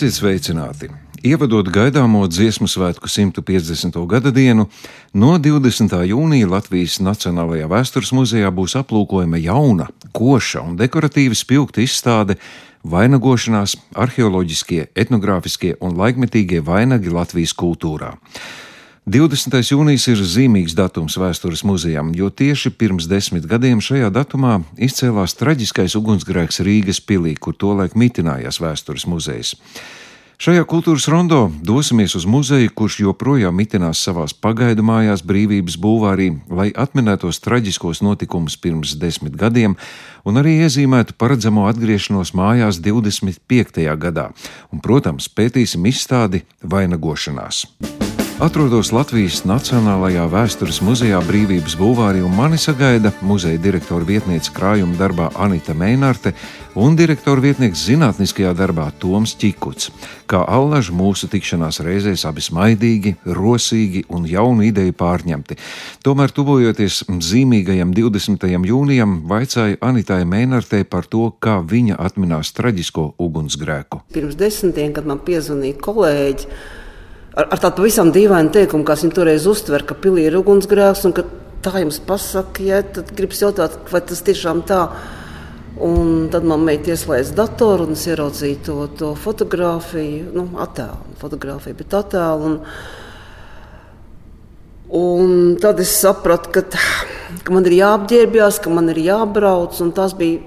Esiet sveicināti! Ievadot gaidāmo dziesmu svētku 150. gada dienu, no 20. jūnija Latvijas Nacionālajā vēstures muzejā būs aplūkojama jauna, koša un dekoratīva spilgta izstāde vainagošanās, arheoloģiskie, etnogrāfiskie un laikmetīgie vainagi Latvijas kultūrā. 20. jūnijas ir zīmīgs datums vēstures muzejam, jo tieši pirms desmit gadiem šajā datumā izcēlās traģiskais ugunsgrēks Rīgas pilī, kur tolaik mitinājās vēstures muzejs. Šajā kultūras rondo dosimies uz muzeju, kurš joprojām mitinās savās pagaidu mājās brīvības būvārī, lai atminētos traģiskos notikumus pirms desmit gadiem un arī iezīmētu paredzamo atgriešanos mājās 25. gadā. Un, protams, pētīsim izstādi vainagošanās. Atrodos Latvijas Nacionālajā vēstures muzejā Brīvības būvārī un mani sagaida muzeja direktora vietniece krājuma darbā Anita Meinarte un direktora vietnieks zinātniskajā darbā Toms Čikuts. Kā allaž mūsu tikšanās reizēs abi smaidīgi, rosīgi un jaunu ideju pārņemti. Tomēr, tuvojoties zīmīgajam 20. jūnijam, vaicāja Anitai Meinartei par to, kā viņa atminās traģisko ugunsgrēku. Pirms desmitiem, kad man piezvanīja kolēģi, ar, ar tādu pavisam dīvainu teikumu, kā viņi toreiz uztver, ka pilī ir ugunsgrēks un ka tā jums pasaka, ja tad gribas jautāt, vai tas tiešām tā. Un tad man meita ieslēdza datoru un es ieraudzīju to, to fotografiju, nu, attēlu, fotografiju, bet attēlu. Un, un tad es sapratu, ka, ka man ir jāapģērbjas, ka man ir jābrauc. Tas bija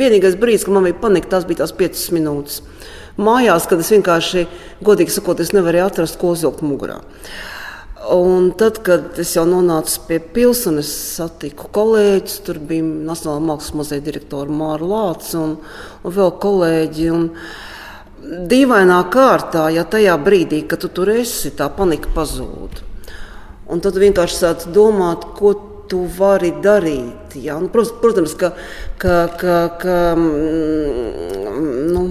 vienīgais brīdis, kad man bija panika, tas bija tās piecas minūtes mājās, kad es vienkārši, godīgi sakot, nevarēju atrast, ko uzvilkt mugurā. Un tad, kad es jau nonācu pie pilsētas, es satiku kolēģus. Tur bija Nacionālā mākslas muzeja direktora Māra Lācis un, un vēl kolēģi. Un dīvainā kārtā, ja tajā brīdī, kad tu tur esi, tā panika pazūd. Un tad vienkārši sāc domāt, ko tu vari darīt. Ja? Nu, protams, ka, ka, ka, ka mm, nu,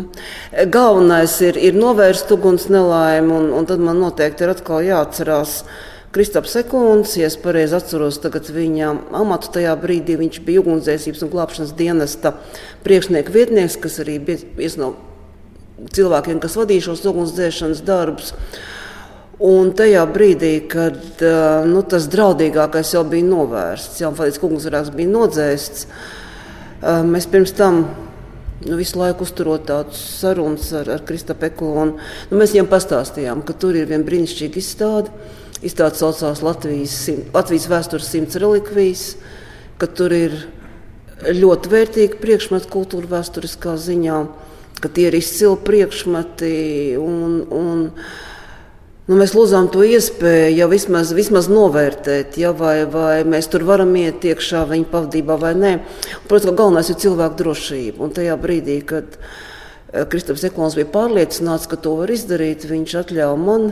galvenais ir, ir novērst uguns nelaimi, un, un tad man noteikti ir atkal jāatcerās. Kristaps Sekunds, ja es pareizi atceros, viņa amatu tajā brīdī viņš bija ugunsdzēsības un glābšanas dienesta priekšnieka vietnieks, kas arī bija viens no cilvēkiem, kas vadīja šos ugunsdzēšanas darbus. Un tajā brīdī, kad nu, tas draudīgākais jau bija novērsts, jau faktiski ugunsgrēks bija nodzēsts, mēs pirms tam nu, visu laiku uzturot tādas sarunas ar, ar Kristapeku. Un, nu, mēs viņam pastāstījām, ka tur ir viena brīnišķīga izstāde. Izstāde saucās Latvijas, Latvijas vēstures simts relikvijas, ka tur ir ļoti vērtīgi priekšmeti kultūra vēsturiskā ziņā, ka tie ir izcili priekšmeti. Un, un, Nu, mēs lūdzām to iespēju, ja vismaz, vismaz novērtēt, ja, vai, vai mēs tur varam iet iekšā viņa pavadībā vai nē. Protams, ka galvenais ir cilvēku drošība. Un tajā brīdī, kad eh, Kristaps Eklons bija pārliecināts, ka to var izdarīt, viņš atļāva man,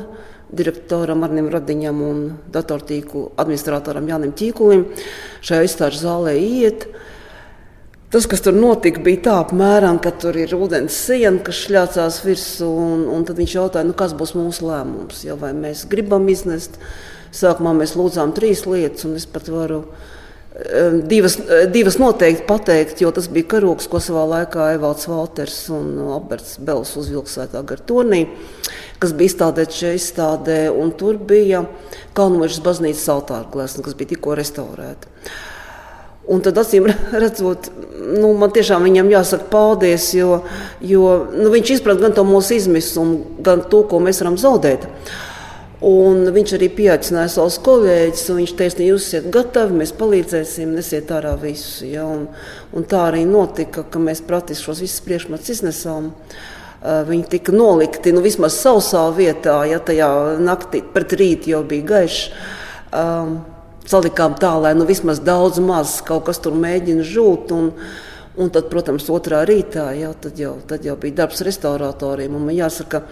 direktoram Arnim Radiņam un datortīklu administratoram Jānim Tīkulim šajā izstāžu zālē iet. Tas, kas tur notika, bija tā apmēram, ka tur ir ūdens siena, kas šļācās virsū. Un, un tad viņš jautāja, nu, kas būs mūsu lēmums. Ja, vai mēs gribam iznest? Sākumā mēs lūdzām trīs lietas, un es pat varu eh, divas, eh, divas noteikti pateikt, jo tas bija karoks, ko savā laikā Evalds Valters un Alberts Bels uzvilka svētā gartonī, kas bija izstādēts šajā izstādē. Tur bija Kalnomežas baznīcas altāra glezna, kas bija tikko restaurēta. Un tad, acīm redzot, nu, man tiešām viņam jāsaka paldies, jo, jo nu, viņš izprot gan to mūsu izmisumu, gan to, ko mēs varam zaudēt. Un viņš arī pieaicināja savus kolēģus, un viņš teica, jūs esat gatavi, mēs palīdzēsim, nesiet ārā visu. Ja? Un, un tā arī notika, ka mēs praktiski šos visus priekšmetus iznesām. Uh, viņi tika nolikti nu, vismaz sausā vietā, ja tajā naktī pret rītu jau bija gaišs. Um, salikām tā, lai nu, vismaz daudz maz kaut kas tur mēģina žūt. Un, un tad, protams, otrā rītā jā, tad jau, tad jau bija darbs restauratoriem. Man jāsaka,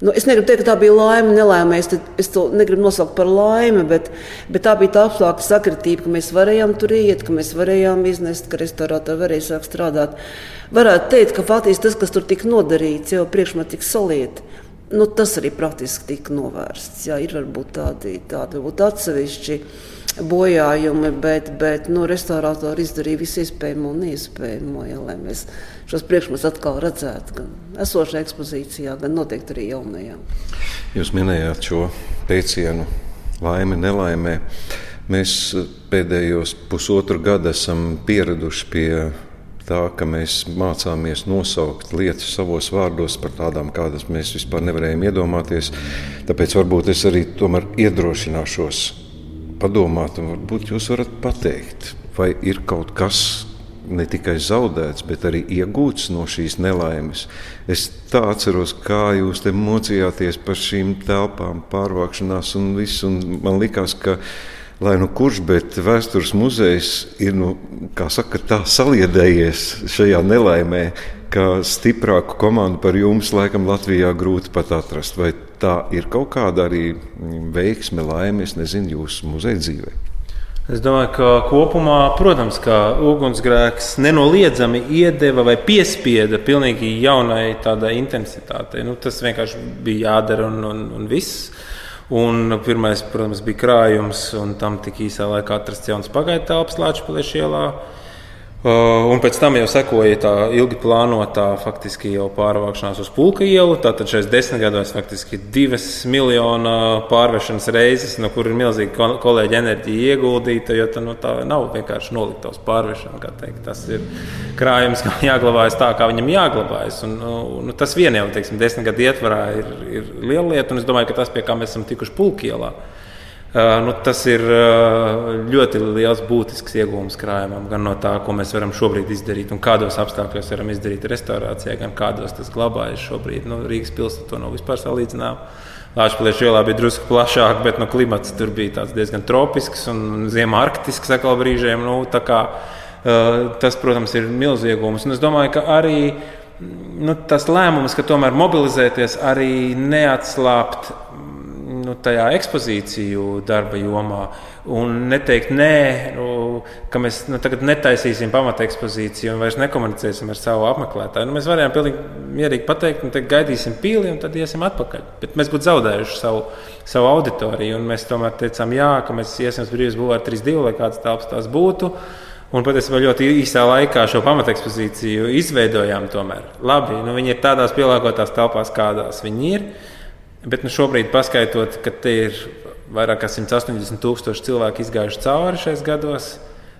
Nu, es negribu teikt, ka tā bija laime, nelaime. Es, es to negribu nosaukt par laimi, bet, bet tā bija tā apstākļa sakritība, ka mēs varējām tur iet, ka mēs varējām iznest, ka restaurātori varēja sākt strādāt. Varētu teikt, ka faktiski tas, kas tur tika nodarīts, jau priekšmeti tika salieti. Nu, tas arī praktiski tika novērsts. Jā, ir varbūt tādi, tādi varbūt atsevišķi bojājumi, bet, bet nu, restaurātori izdarīja visu iespējamo un neiespējamo, ja, lai mēs šos priekšmetus atkal redzētu gan esošajā ekspozīcijā, gan noteikti arī jaunajā. Jūs minējāt šo teicienu laime, nelaimē. Mēs pēdējos pusotru gadu esam pieraduši pie tā, ka mēs mācāmies nosaukt lietas savos vārdos par tādām, kādas mēs vispār nevarējām iedomāties. Tāpēc varbūt es arī tomēr iedrošināšos padomāt, un varbūt jūs varat pateikt, vai ir kaut kas ne tikai zaudēts, bet arī iegūts no šīs nelaimes. Es tā atceros, kā jūs te mocījāties par šīm telpām, pārvākšanās un viss. Un man liekas, ka lai nu kurš, bet vēstures muzejs ir nu, saka, tā saliedējies šajā nelaimē, ka stiprāku komandu par jums laikam Latvijā grūti pat atrast. Vai tā ir kaut kāda arī veiksme, laime, es nezinu, jūsu muzeja dzīvē? Es domāju, ka kopumā, protams, ka ugunsgrēks nenoliedzami iedeva vai piespieda pilnīgi jaunai tādai intensitātei. Nu, tas vienkārši bija jādara un, un, un viss. Un pirmais, protams, bija krājums, un tam tik īsā laikā atrasts jauns pagaidu telpas Latvijas ielā. Uh, un pēc tam jau sekoja tā ilgi plānotā faktiski jau pārvākšanās uz Pulka ielu. Tātad šajos desmit gados faktiski divas miljonu pārvešanas reizes, no kuras ir milzīga kolēģa enerģija ieguldīta. Jo tā, nu, tā nav vienkārši noliktavas pārvešana. Tas ir krājums, kam jāglabājas tā, kā viņam jāglabājas. Un, nu, nu, tas vien jau teiksim, desmit gadu ietvarā ir, ir liela lieta. Un es domāju, ka tas, pie kā mēs esam tikuši Pulka ielā, Uh, nu, tas ir uh, ļoti liels būtisks iegūms krājumam, gan no tā, ko mēs varam šobrīd izdarīt, un kādos apstākļos varam izdarīt restaurācijā, gan kādos tas glabājas šobrīd. Nu, Rīgas pilsēta to nav vispār salīdzināma. Latvijas ielā bija drusku plašāk, bet nu, klimats tur bija diezgan tropisks un ziemā arktisks atkal brīžiem. Nu, kā, uh, tas, protams, ir milzīgs iegūms. Un es domāju, ka arī nu, tas lēmums, ka tomēr mobilizēties, arī neatslāpt nu, tajā ekspozīciju darba jomā. Un neteikt, nē, nu, ka mēs nu, tagad netaisīsim pamata ekspozīciju un vairs nekomunicēsim ar savu apmeklētāju. Nu, mēs varējām pilnīgi mierīgi pateikt, nu, gaidīsim pīli un tad iesim atpakaļ. Bet mēs būtu zaudējuši savu, savu auditoriju. Mēs tomēr teicām, jā, ka mēs iesim uz brīvības būvēt 3-2, lai kāds telpas tās būtu. Un patiesībā ļoti īsā laikā šo pamatekspozīciju izveidojām. Tomēr. Labi, nu, viņi ir tādās pielāgotās telpās, kādās viņi ir. Bet nu, šobrīd, paskaitot, ka te ir vairāk kā 180 tūkstoši cilvēku izgājuši cauri šajos gados,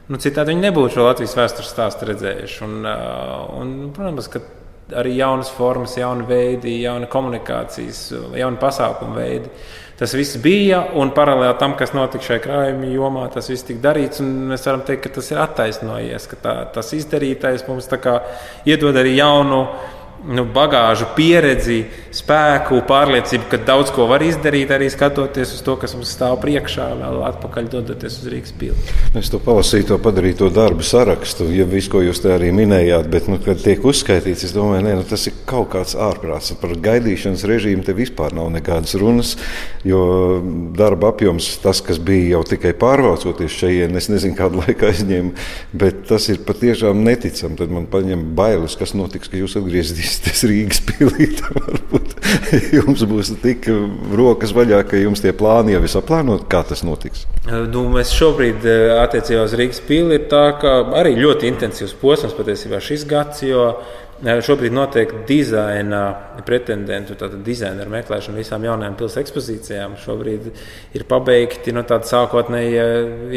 nu, citādi viņi nebūtu šo Latvijas vēstures stāstu redzējuši. Un, un, protams, ka arī jaunas formas, jauni veidi, jauna komunikācijas, jauni pasākumu veidi. Tas viss bija, un paralēli tam, kas notika šajā krājuma jomā, tas viss tika darīts. Mēs varam teikt, ka tas ir attaisnojies, ka tā, tas izdarītais mums iedod arī jaunu nu, bagāžu, pieredzi, spēku, pārliecību, ka daudz ko var izdarīt, arī skatoties uz to, kas mums stāv priekšā, vēl atpakaļ dodoties uz Rīgas pilsētu. Es to palasīju, to padarīju darbu sarakstu, ja visu, ko jūs te arī minējāt, bet, nu, kad tiek uzskaitīts, es domāju, ne, nu, tas ir kaut kāds ārprāts. Par gaidīšanas režīmu te vispār nav nekādas runas, jo darba apjoms, tas, kas bija jau tikai pārvācoties šeit, es nezinu, kādu laiku aizņēma, bet tas ir patiešām neticami. Tad man paņem bailes, kas notiks, ka jūs atgriezīsieties attīstīsies Rīgas pilī. Varbūt jums būs tik rokas vaļā, ka jums tie plāni jau ir saplānoti. Kā tas notiks? Nu, mēs šobrīd attiecībā uz Rīgas pili ir tā, ka arī ļoti intensīvs posms patiesībā šis gads. Šobrīd notiek dizaina pretendentu, tātad dizaineru meklēšana visām jaunajām pilsētas ekspozīcijām. Šobrīd ir pabeigti no nu, tādi sākotnēji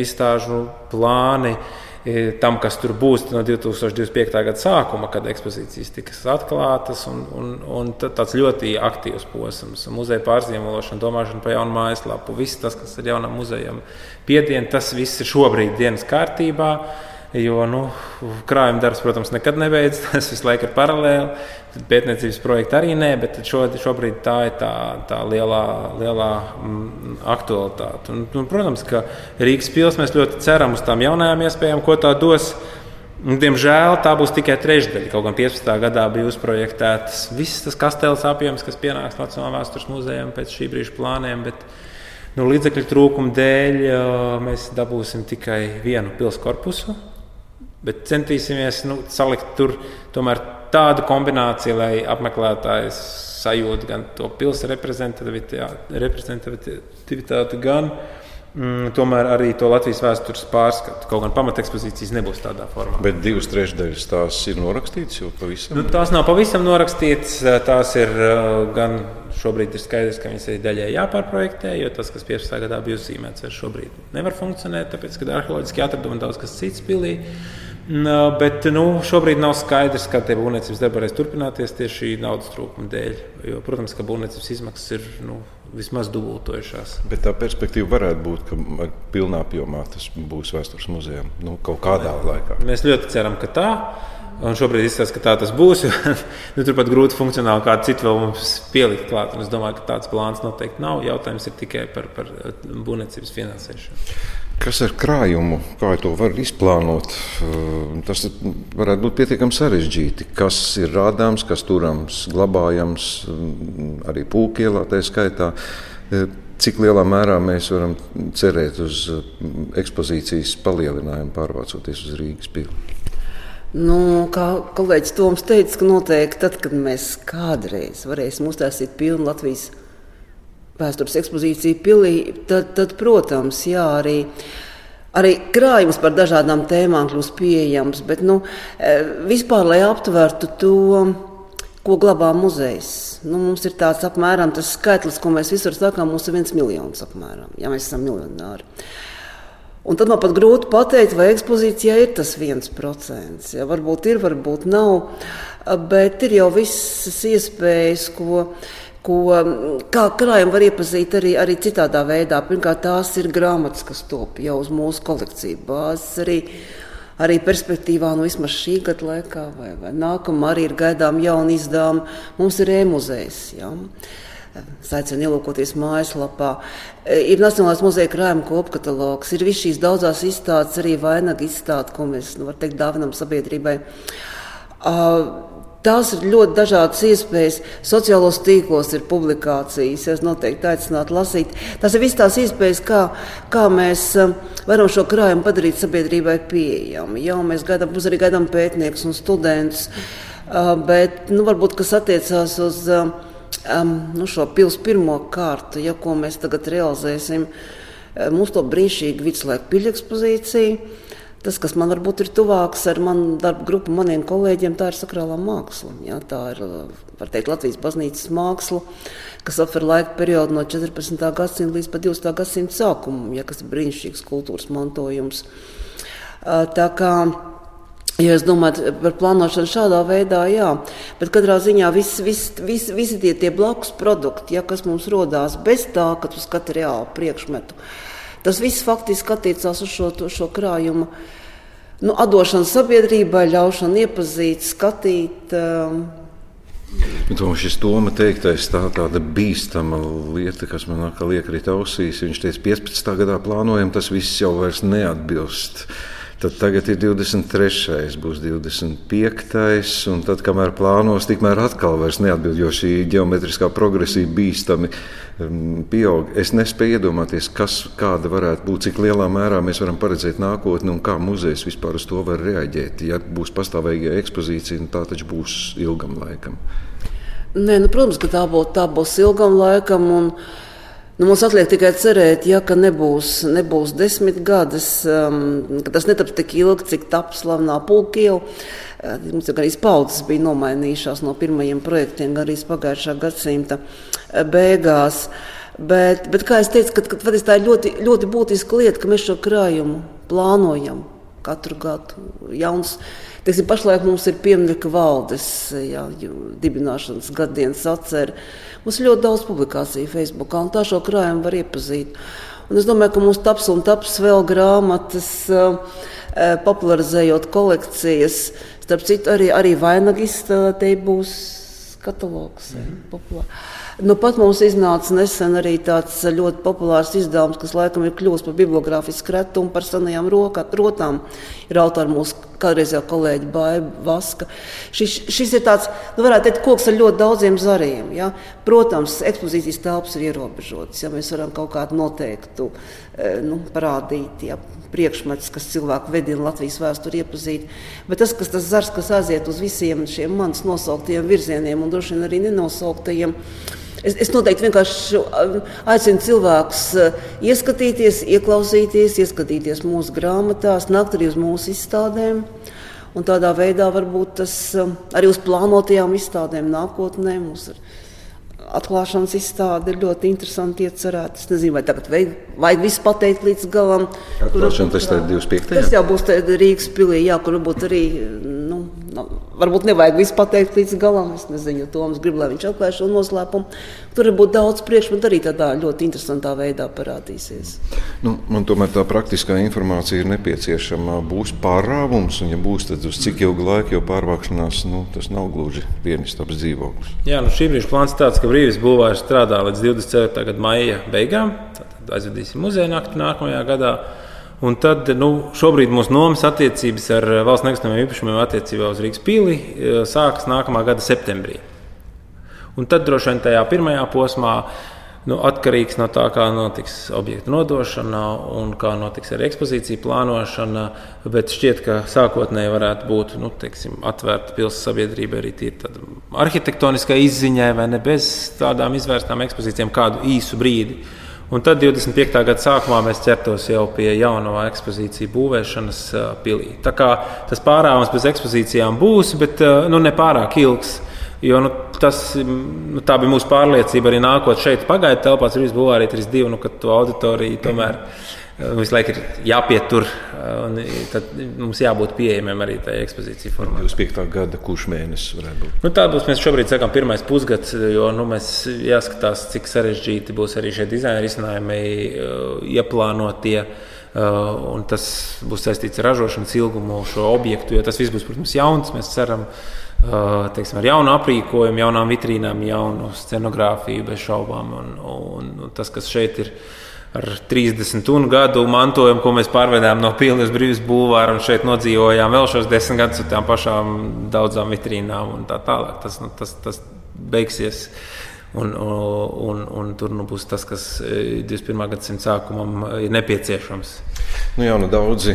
izstāžu plāni. Uh, tam, kas tur būs no 2025. gada sākuma, kad ekspozīcijas tiks atklātas. Un, un, un tāds ļoti aktīvs posms, muzeja pārzīmološana, domāšana par jaunu mājaslapu, viss tas, kas ir jaunam muzejam piedien, tas viss ir šobrīd dienas kārtībā. Jo nu, krājuma darbs, protams, nekad nebeidzas. Tas visu laiku ir paralēli. Pētniecības projekti arī nē, bet šo, šobrīd tā ir tā, tā lielā, lielā mm, aktualitāte. Un, un, protams, ka Rīgas pilsēta mēs ļoti ceram uz tām jaunajām iespējām, ko tā dos. Diemžēl tā būs tikai trešdaļa. Kaut gan 15. gadā bija uzprojektēts viss tas kastels apjoms, kas pienāks Nacionālajā vēstures muzejam pēc šī brīža plāniem. Bet, nu, līdzekļu trūkuma dēļ mēs dabūsim tikai vienu pilsētu korpusu Bet centīsimies nu, salikt tur tomēr tādu kombināciju, lai apmeklētājs sajūta gan to pilsētas reprezentativitāti, gan mm, tomēr arī to Latvijas vēstures pārskatu. Kaut gan pamatekspozīcijas nebūs tādā formā. Bet divas trešdaļas tās ir norakstītas jau pavisam? Nu, tās nav pavisam norakstītas. Tās ir gan šobrīd ir skaidrs, ka viņas ir daļai jāpārprojektē, jo tas, kas 15. gadā bija uzzīmēts, ar šobrīd nevar funkcionēt, tāpēc, ka arheoloģiski atradumi daudz kas cits pilī. Bet nu, šobrīd nav skaidrs, kā tie būvniecības darbi varēs turpināties tieši naudas trūkuma dēļ. Jo, protams, ka būvniecības izmaksas ir nu, vismaz dubultojušās. Bet tā perspektīva varētu būt, ka pilnā apjomā tas būs vēstures muzejā nu, kaut kādā laikā. Mēs ļoti ceram, ka tā. Un šobrīd izskatās, ka tā tas būs. Jo, nu, Turpat grūti funkcionāli kādu citu vēl mums pielikt klāt. Es domāju, ka tāds plāns noteikti nav. Jautājums ir tikai par, par būvniecības finansēšanu. Kas ar krājumu, kā to var izplānot? Tas varētu būt pietiekami sarežģīti. Kas ir rādāms, kas turams, glabājams, arī pūkielā tā skaitā. Cik lielā mērā mēs varam cerēt uz ekspozīcijas palielinājumu, pārvācoties uz Rīgas pilsētu? Nu, kā kolēģis Toms teica, ka noteikti tad, kad mēs kādreiz varēsim uztaisīt pilnu Latvijas vēstures ekspozīciju pilī, tad, tad protams, jā, arī. Arī krājums par dažādām tēmām kļūst pieejams, bet nu, e, vispār, lai aptvertu to, ko glabā muzejs. Nu, mums ir tāds apmēram tas skaitlis, ko mēs visur sakām, mums ir viens miljons apmēram, ja mēs esam miljonāri. Un tad man pat grūti pateikt, vai ekspozīcijā ir tas viens procents. Ja, varbūt ir, varbūt nav, bet ir jau visas iespējas, ko ko kā krājumu var iepazīt arī, arī citādā veidā. Pirmkārt, tās ir grāmatas, kas top jau uz mūsu kolekciju bāzes. Arī, arī perspektīvā, nu, vismaz šī gada laikā, vai, vai nākamā arī ir gaidām jauna izdevuma. Mums ir e-muzejs. Ja? Aicinu ielūkoties mājaslapā. Ir Nacionālais muzeja krājuma kopkatalogs, ir visas šīs daudzās izstādes, arī vainaga izstāde, ko mēs nu, teikt, dāvinam sabiedrībai. Uh, Tās ir ļoti dažādas iespējas. Sociālos tīklos ir publikācijas, es noteikti aicinātu lasīt. Tas ir visas tās iespējas, kā, kā mēs um, varam šo krājumu padarīt sabiedrībai pieejamu. Jā, mēs gaidām, būs arī gaidām pētniekus un studentus, uh, bet nu, varbūt kas attiecās uz um, um nu, šo pilsētu pirmo kārtu, ja, ko mēs tagad realizēsim, uh, mums to brīnišķīgu viduslaiku piļu ekspozīciju. Tas, kas man varbūt ir tuvāks ar manu darbu grupu, maniem kolēģiem, tā ir sakrālā māksla. Jā, tā ir teikt, Latvijas baznīcas māksla, kas aptver laika periodu no 14. gadsimta līdz 20. gadsimta sākumam, ja, kas ir brīnišķīgs kultūras mantojums. Tā kā Ja es domāju par plānošanu šādā veidā, jā, bet katrā ziņā vis, vis, vis, visi tie, tie blakus produkti, ja, kas mums radās bez tā, ka tu skati reāli priekšmetu, uh, Tas viss faktiski attiecās uz šo, šo krājumu. Nu, atdošana sabiedrībai, ļaušana iepazīt, skatīt. Um, Bet man šis Toma teiktais tā tāda bīstama lieta, kas man atkal iekrīt ausīs. Viņš teica, 15. gadā plānojam, tas viss jau vairs neatbilst. Tad tagad ir 23. būs 25. un tad, kamēr plānos, tikmēr atkal neatbild, jo šī geometriskā progresija bīstami pieaug. Es nespēju iedomāties, kas, kāda varētu būt, cik lielā mērā mēs varam paredzēt nākotni un kā muzejs vispār uz to var reaģēt. Ja būs pastāvīga ekspozīcija, nu, tā taču būs ilgam laikam. Nē, nu, protams, ka tā, būt, tā būs ilgam laikam. Un... Nu, mums atliek tikai cerēt, ja, ka nebūs, nebūs desmit gadus, um, ka tas netaps tik ilgi, cik taps slavenā pulkiela. Uh, mums jau arī paudzes bija nomainījušās no pirmajiem projektiem, arī pagājušā gadsimta uh, beigās. Bet, bet kā jau teicu, kad, kad, tā ir ļoti, ļoti būtiska lieta, ka mēs šo krājumu plānojam katru gadu. Jauns, teiksim, pašlaik mums ir pieminiekta valdes jā, dibināšanas gadsimta atcerība. Mums ir ļoti daudz publikāciju Facebook, un tā šo krājumu var iepazīt. Un es domāju, ka mums taps un taps vēl grāmatas, popularizējot kolekcijas. Starp citu, arī, arī vainagistē būs katalogs. Mm -hmm. Nu, pat mums iznāca nesen arī tāds ļoti populārs izdevums, kas laikam ir kļuvis par bibliogrāfisku kretumu par senajām roka, rotām. Ir autori mūsu kādreizējā kolēģa Baiva Vaska. Šis, šis ir tāds, nu, varētu teikt, koks ar ļoti daudziem zariem. Ja? Protams, ekspozīcijas telpas ir ierobežotas, ja mēs varam kaut kādu noteiktu e, nu, parādīt. Ja? priekšmets, kas cilvēku vedina Latvijas vēsturi iepazīt. Bet tas, kas tas zars, kas aiziet uz visiem šiem manis nosauktajiem virzieniem un droši vien arī nenosauktajiem, Es, es noteikti vienkārši um, aicinu cilvēkus uh, ieskatīties, ieklausīties, ieskatīties mūsu grāmatās, nākt arī uz mūsu izstādēm. Un tādā veidā varbūt tas um, arī uz plānotajām izstādēm nākotnē mums ir atklāšanas izstāde ir ļoti interesanti iecerēta. Es nezinu, vai tagad vajag, vajag visu pateikt līdz galam. Atklāšana tas ir 25. Tas jau būs Rīgas pilī, jā, kur varbūt arī, nu, varbūt nevajag visu pateikt līdz galam. Es nezinu, Toms grib, lai viņš atklāj šo noslēpumu. Tur būt daudz priekšmetu arī tādā ļoti interesantā veidā parādīsies. Nu, man tomēr tā praktiskā informācija ir nepieciešama. Būs pārāvums, un ja būs, tad uz cik ilgu laiku jau pārvākšanās, nu, tas nav gluži vienistabs dzīvoklis. Jā, nu šī brīža plāns tāds, ka brīvis būvārs strādā līdz 24. gada maija beigām. Tad aizvedīsim muzeja nakti nākamajā gadā. Un tad nu, šobrīd mūsu nomas attiecības ar valsts nekustamiem īpašumiem attiecībā uz Rīgas pīli eh, sākas nākamā gada septembrī. Un tad droši vien tajā pirmajā posmā nu, atkarīgs no tā, kā notiks objektu nodošana un kā notiks arī ekspozīcija plānošana. Bet šķiet, ka sākotnēji varētu būt nu, teiksim, atvērta pilsētas sabiedrība arī arhitektoniskai izziņai, vai ne bez tādām izvērstām ekspozīcijām kādu īsu brīdi. Un tad 25. gada sākumā mēs ķertos jau pie jaunā ekspozīciju būvēšanas pilī. Tā kā tas pārāvums bez ekspozīcijām būs, bet nu, ne pārāk ilgs. Jo nu, tas, nu, tā bija mūsu pārliecība arī nākot šeit, pagaidu telpās, ir Bulgārija 32, nu, ka to auditoriju tomēr eh, visu laiku ir jāpietur. Eh, tad mums jābūt pieejamiem arī tajā ekspozīcijā formā. 25. gada kurš mēnesis varētu būt? Nu, tā būs, mēs šobrīd sakām, pirmais pusgads, jo nu, mēs jāskatās, cik sarežģīti būs arī šie dizaina risinājumi eh, ieplānotie. Uh, tas būs saistīts ar ražošanas ilgumu, šo objektu, jo tas viss būs, protams, jauns. Mēs ceram, teiksim, ar jaunu aprīkojumu, jaunām vitrīnām, jaunu scenogrāfiju bez šaubām. Un, un, un tas, kas šeit ir ar 30 gadu mantojumu, ko mēs pārvedām no pilnas brīvības būvāra un šeit nodzīvojām vēl šos desmit gadus ar tām pašām daudzām vitrīnām un tā tālāk. Tas, nu, tas, tas beigsies. Un, un, un tur nu, būs tas, kas 21. gadsimta sākumam ir nepieciešams. Nu, jā, nu, daudzi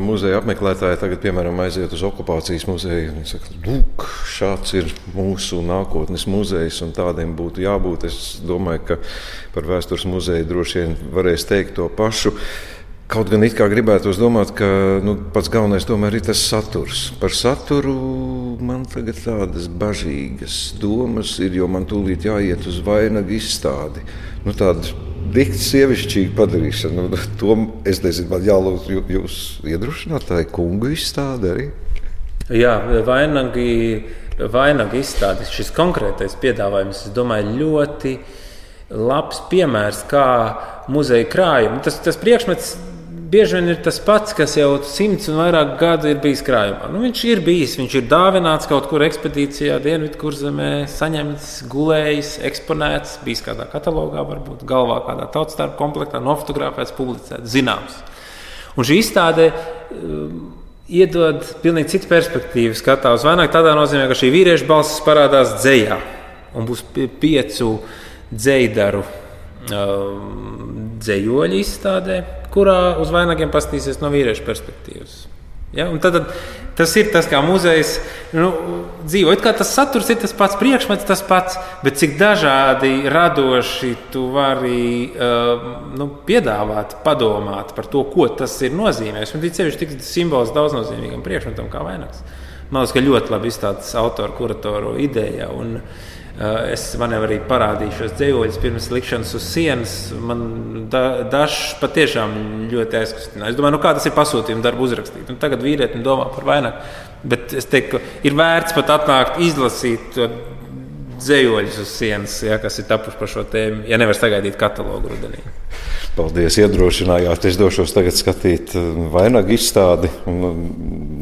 muzeja apmeklētāji tagad, piemēram, aiziet uz okupācijas muzeju. Viņi saka, lūk, šāds ir mūsu nākotnes muzejs, un tādiem būtu jābūt. Es domāju, ka par vēstures muzeju droši vien varēs teikt to pašu. Kaut gan it kā gribētu domāt, ka nu, pats galvenais tomēr ir tas saturs. Par saturu man tagad tādas bažīgas domas ir, jo man tūlīt jāiet uz vainagu izstādi. Nu, tāda dikti sievišķīga padarīšana. Nu, to es nezinu, man jālūdz jūs iedrošināt, tā ir kungu izstāde arī. Jā, vainagi, vainagi izstāde. Šis konkrētais piedāvājums, es domāju, ļoti labs piemērs, kā muzeja krājuma. Tas, tas priekšmets bieži vien ir tas pats, kas jau simts un vairāk gadu ir bijis krājumā. Nu, viņš ir bijis, viņš ir dāvināts kaut kur ekspedīcijā, Dienvidkurzemē, saņemts, gulējis, eksponēts, bijis kādā katalogā, varbūt galvā kādā tautstarp komplektā, nofotografēts, publicēts, zināms. Un šī izstāde um, iedod pilnīgi citu perspektīvu, skatā uz vainagu tādā nozīmē, ka šī vīrieša balss parādās dzējā un būs piecu dzējdaru um, dzējoļu izstādē kurā uz vainagiem pastīsies no vīriešu perspektīvas. Ja? Tad, tad, tas ir tas, kā muzejs nu, dzīvo. It kā tas saturs ir tas pats, priekšmets tas pats, bet cik dažādi radoši tu vari uh, nu, piedāvāt, padomāt par to, ko tas ir nozīmējis. Un tīpaši tik simbols daudznozīmīgam priekšmetam kā vainags. Man liekas, ka ļoti labi izstāstīts autoru, kuratoru ideja. Un, uh, es man jau arī parādīju šos dzīvoļus pirms likšanas uz sienas. Man da, dažs patiešām ļoti aizkustināja. Es domāju, nu, kā tas ir pasūtījuma darbu uzrakstīt. Un tagad vīrietim domā par vainagu. Bet es teiktu, ka ir vērts pat atnākt izlasīt dzējoļus uz sienas, ja, kas ir tapuši par šo tēmu, ja nevar sagaidīt katalogu rudenī. Paldies, iedrošinājāt. Es došos tagad skatīt eh, vainagu izstādi un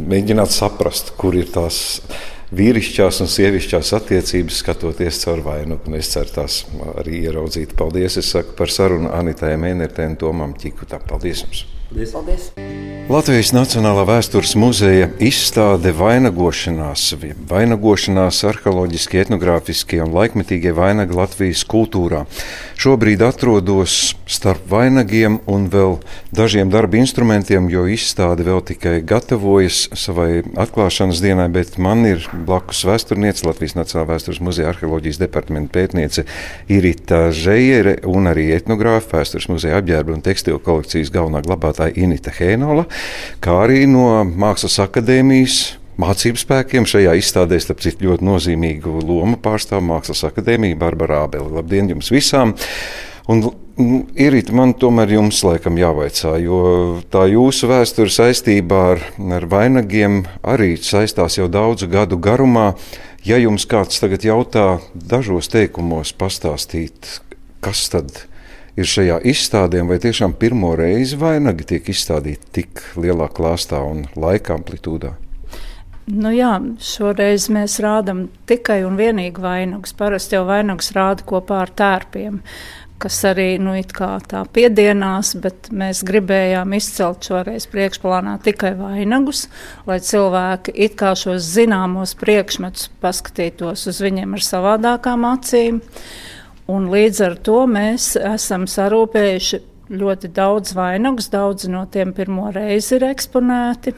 mēģināt saprast, kur ir tās vīrišķās un sievišķās attiecības, skatoties caur vainagu. Es ceru, tās arī ieraudzīt. Paldies! Es saku par sarunu Anitai Mēnertē un Tomam Čikutam. Paldies jums! Paldies! Paldies. Latvijas Nacionālā vēstures muzeja izstāde vainagošanās, vainagošanās arheoloģiskie, etnogrāfiskie un laikmetīgie vainagi Latvijas kultūrā. Šobrīd atrodos starp vainagiem un vēl dažiem darba instrumentiem, jo izstāde vēl tikai gatavojas savai atklāšanas dienai, bet man ir blakus vēsturniece, Latvijas Nacionālā vēstures muzeja arheoloģijas departamenta pētniece Irita Žējere un arī etnogrāfa vēstures muzeja apģērba un tekstilu kolekcijas galvenā glabātāja Inita Hēnola kā arī no Mākslas akadēmijas. Mācību spēkiem šajā izstādē, starp citu, ļoti nozīmīgu lomu pārstāv Mākslas akadēmija Barbara Ābele. Labdien jums visām! Un, nu, Irīt, man tomēr jums laikam jāvaicā, jo tā jūsu vēsture saistībā ar, ar vainagiem arī saistās jau daudzu gadu garumā. Ja jums kāds tagad jautā dažos teikumos pastāstīt, kas tad ir? šajā izstādē, vai tiešām pirmo reizi vainagi tiek izstādīti tik lielā klāstā un laika amplitūdā? Nu jā, šoreiz mēs rādām tikai un vienīgi vainagus. Parasti jau vainagus rāda kopā ar tērpiem, kas arī nu, tā piedienās, bet mēs gribējām izcelt šoreiz priekšplānā tikai vainagus, lai cilvēki it kā šos zināmos priekšmetus paskatītos uz viņiem ar savādākām acīm. Uh, Un līdz ar to mēs esam sarūpējuši ļoti daudz vainagus, daudzi no tiem pirmo reizi ir eksponēti.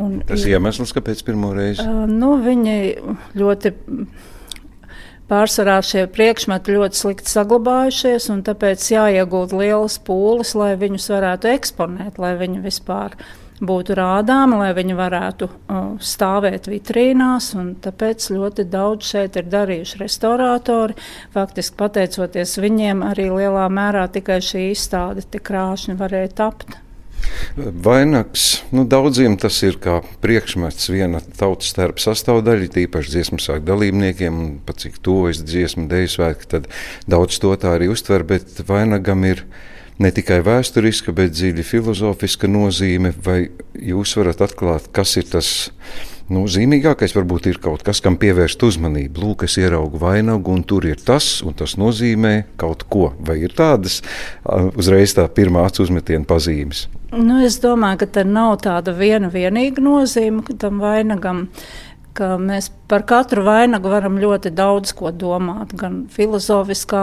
Un, Tas ir iemesls, kāpēc pirmo reizi? Uh, nu, viņi ļoti pārsvarā šie priekšmeti ļoti slikti saglabājušies, un tāpēc jāiegūt lielas pūles, lai viņus varētu eksponēt, lai viņi vispār būtu rādāmi, lai viņi varētu uh, stāvēt vitrīnās. Tāpēc ļoti daudz šeit ir darījuši restauratori. Faktiski pateicoties viņiem, arī lielā mērā tikai šī izstāde tik krāšņi varēja tapt. Vainags nu, daudziem tas ir kā priekšmets, viena tautas starp sastāvdaļa, tīpaši dziesmu svētku dalībniekiem, un pat cik tuvojas dziesmu deju svētki, tad daudz to tā arī uztver, bet vainagam ir ielikās ne tikai vēsturiska, bet dziļi filozofiska nozīme. Vai jūs varat atklāt, kas ir tas nu, zīmīgākais? Varbūt ir kaut kas, kam pievērst uzmanību. Lūk, es ieraugu vainagu, un tur ir tas, un tas nozīmē kaut ko. Vai ir tādas uzreiz tā pirmā acu uzmetiena pazīmes? Nu, es domāju, ka tā nav tāda viena vienīga nozīme tam vainagam ka mēs par katru vainagu varam ļoti daudz ko domāt. Gan filozofiskā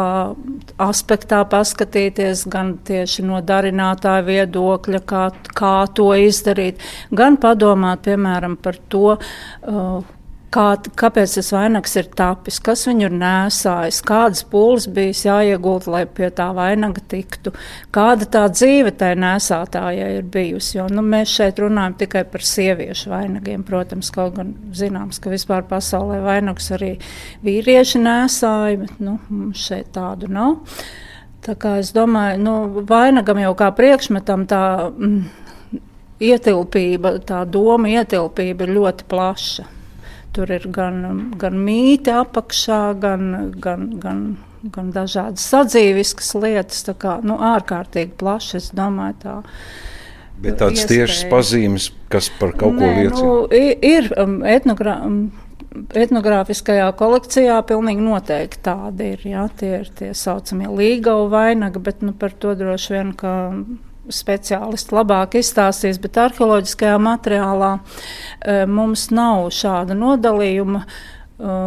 aspektā paskatīties, gan tieši no darinātāja viedokļa, kā, kā to izdarīt, gan padomāt, piemēram, par to. Uh, kā, kāpēc tas vainags ir tapis, kas viņu ir nēsājis, kādas pūles bijis jāiegūt, lai pie tā vainaga tiktu, kāda tā dzīve tai nēsātājai ir bijusi. Jo nu, mēs šeit runājam tikai par sieviešu vainagiem. Protams, kaut gan zināms, ka vispār pasaulē vainagus arī vīrieši nēsāja, bet nu, šeit tādu nav. Tā kā es domāju, nu, vainagam jau kā priekšmetam tā mm, ietilpība, tā doma ietilpība ir ļoti plaša. Tur ir gan, gan mīte apakšā, gan, gan, gan, gan dažādas sadzīviskas lietas. Tā kā nu, ārkārtīgi plaši, es domāju, tā. Bet tādas tiešas pazīmes, kas par kaut ko liecina? Nu, ir um, etnogra um, etnogrāfiskajā kolekcijā pilnīgi noteikti tādi ir. Jā, tie ir tie saucamie līgau vainagi, bet nu, par to droši vien, ka speciālisti labāk izstāstīs, bet arheoloģiskajā materiālā e, mums nav šāda nodalījuma. E,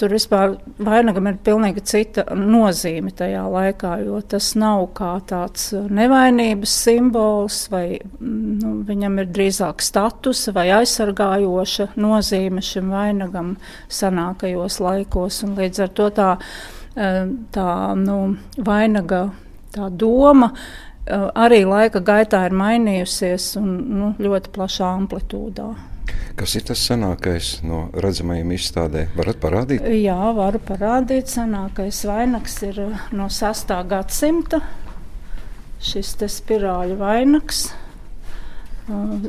tur vispār vainagam ir pilnīgi cita nozīme tajā laikā, jo tas nav kā tāds nevainības simbols, vai nu, viņam ir drīzāk status vai aizsargājoša nozīme šim vainagam senākajos laikos. Līdz ar to tā, e, tā nu, vainaga tā doma arī laika gaitā ir mainījusies un nu, ļoti plašā amplitūdā. Kas ir tas senākais no redzamajiem izstādē? Varat parādīt? Jā, varu parādīt. Senākais vainags ir no 6. gadsimta. Šis te spirāļu vainags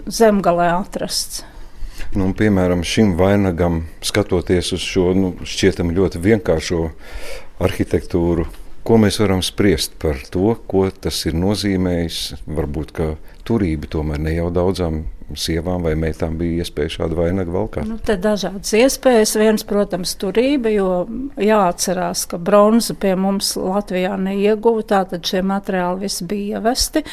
zemgalē atrasts. Nu, piemēram, šim vainagam, skatoties uz šo nu, šķietami ļoti vienkāršo arhitektūru, Ko mēs varam spriest par to, ko tas ir nozīmējis? Varbūt, ka turība tomēr ne jau daudzām sievām vai meitām bija iespēja šādu vainagu valkāt? Nu, te dažādas iespējas. Viens, protams, turība, jo jāatcerās, ka bronzu pie mums Latvijā neieguva, tātad šie materiāli visi bija ievesti.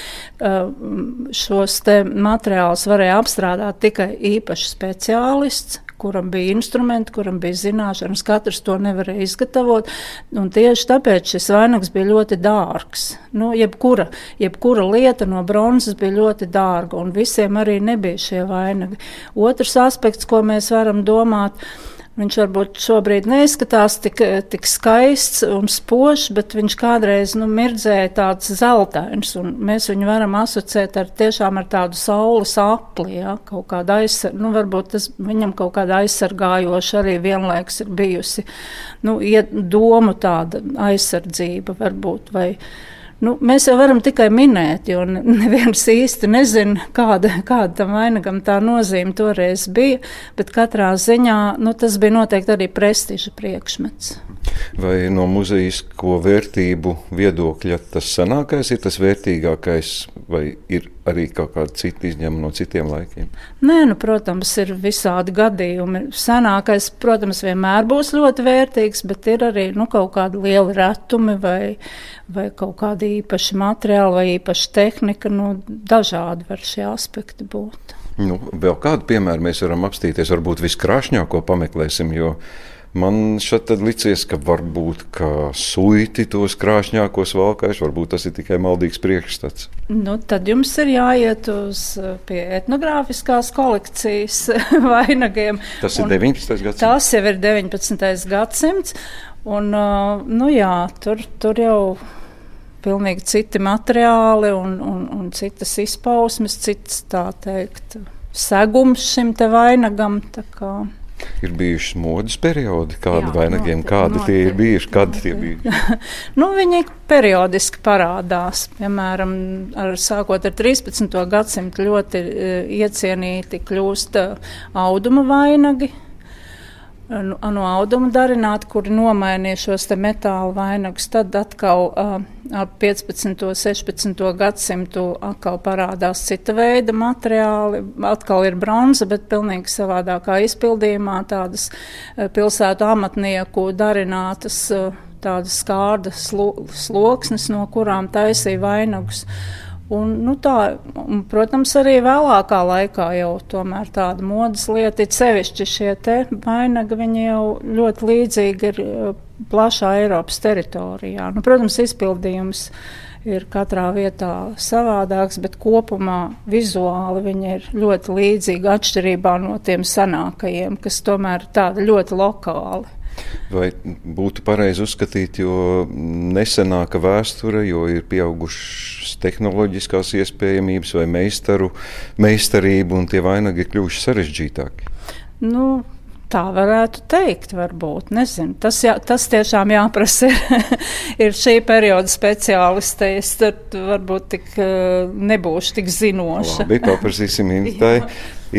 Šos te materiālus varēja apstrādāt tikai īpaši speciālists kuram bija instrumenti, kuram bija zināšanas, katrs to nevarēja izgatavot. Tieši tāpēc šis vainags bija ļoti dārgs. Nu, jebkura, jebkura lieta no bronzas bija ļoti dārga, un visiem arī nebija šie vainagi. Otrs aspekts, ko mēs varam domāt, ir Viņš varbūt šobrīd neizskatās tik, tik skaists un spožs, bet viņš kādreiz nu, mirdzēja tāds zeltains, mēs viņu varam asociēt ar ar tādu saules apli, ja, kaut kāda aizsar, nu, varbūt tas viņam kaut kāda aizsargājoša arī vienlaiks ir bijusi, nu, iet domu tāda aizsardzība varbūt, vai, Nu, mēs jau varam tikai minēt, jo neviens īsti nezina, kāda, kāda tam vainagam tā nozīme toreiz bija. Bet katrā ziņā nu, tas bija noteikti arī prestiža priekšmets. Vai no muzejisko vērtību viedokļa tas senākais ir tas vērtīgākais, vai ir arī kaut kāda cita izņēmuma no citiem laikiem? Nē, nu, protams, ir visādi gadījumi. Senākais, protams, vienmēr būs ļoti vērtīgs, bet ir arī nu, kaut kādi lieli retumi vai, vai kaut kādi īpaši materiāli vai īpaša tehnika. Nu, dažādi var šie aspekti būt. Nu, vēl kādu piemēru mēs varam apstīties, varbūt viskrāšņāko pameklēsim, jo Man šeit licies, ka varbūt ka suiti tos krāšņākos valkājus, varbūt tas ir tikai maldīgs priekšstats. Nu, tad jums ir jāiet uz pie etnogrāfiskās kolekcijas vainagiem. Tas ir 19. gadsimts. Tas jau ir 19. gadsimts. Un, nu jā, tur, tur jau pilnīgi citi materiāli un, un, un citas izpausmes, cits tā teikt segums šim te vainagam. Ir bijuši modes periodi, kādi vainagiem, kādi tie ir bijuši, kad tie bija? nu, viņi periodiski parādās. Piemēram, ar, sākot ar 13. gadsimtu ļoti uh, iecienīti kļūst uh, auduma vainagi no auduma darināti, kuri nomainīja šos metāla vainagus. Tad atkal ap 15. un 16. gadsimtu atkal parādās cita veida materiāli. Atkal ir bronza, bet pilnīgi savādākā izpildījumā tādas pilsētu amatnieku darinātas. Tādas skārdas slo, sloksnes, no kurām taisīja vainagus. Uh, Un, nu, tā, un, protams, arī vēlākā laikā jau tomēr tāda modes lieta, ir sevišķi šie te vainagi, viņi jau ļoti līdzīgi ir uh, plašā Eiropas teritorijā. Nu, protams, izpildījums ir katrā vietā savādāks, bet kopumā vizuāli viņi ir ļoti līdzīgi atšķirībā no tiem senākajiem, kas tomēr tādi ļoti lokāli. Vai būtu pareizi uzskatīt, jo nesenāka vēsture, jo ir pieaugušas tehnoloģiskās iespējamības vai meistaru, meistarība un tie vainagi ir kļuvuši sarežģītāki? Nu, Tā varētu teikt, varbūt. Nezinu. Tas, jā, tas tiešām jāprasa ir, ir šī perioda speciāliste. Es tad varbūt tik uh, nebūšu tik zinoša. Labi, paprasīsim Initai.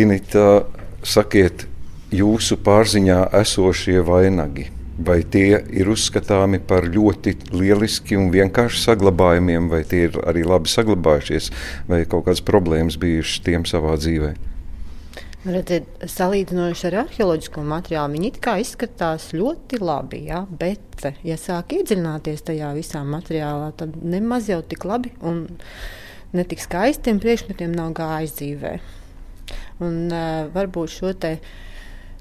Inita, sakiet, jūsu pārziņā esošie vainagi? Vai tie ir uzskatāmi par ļoti lieliski un vienkārši saglabājumiem, vai tie ir arī labi saglabājušies, vai kaut kādas problēmas bijušas tiem savā dzīvē? Redziet, salīdzinoši ar arheoloģisko materiālu, viņi izskatās ļoti labi, ja? bet, ja sāk iedziļināties tajā visā materiālā, tad nemaz jau tik labi un ne tik skaistiem priekšmetiem nav gājis dzīvē. Un, uh, varbūt šo te uh,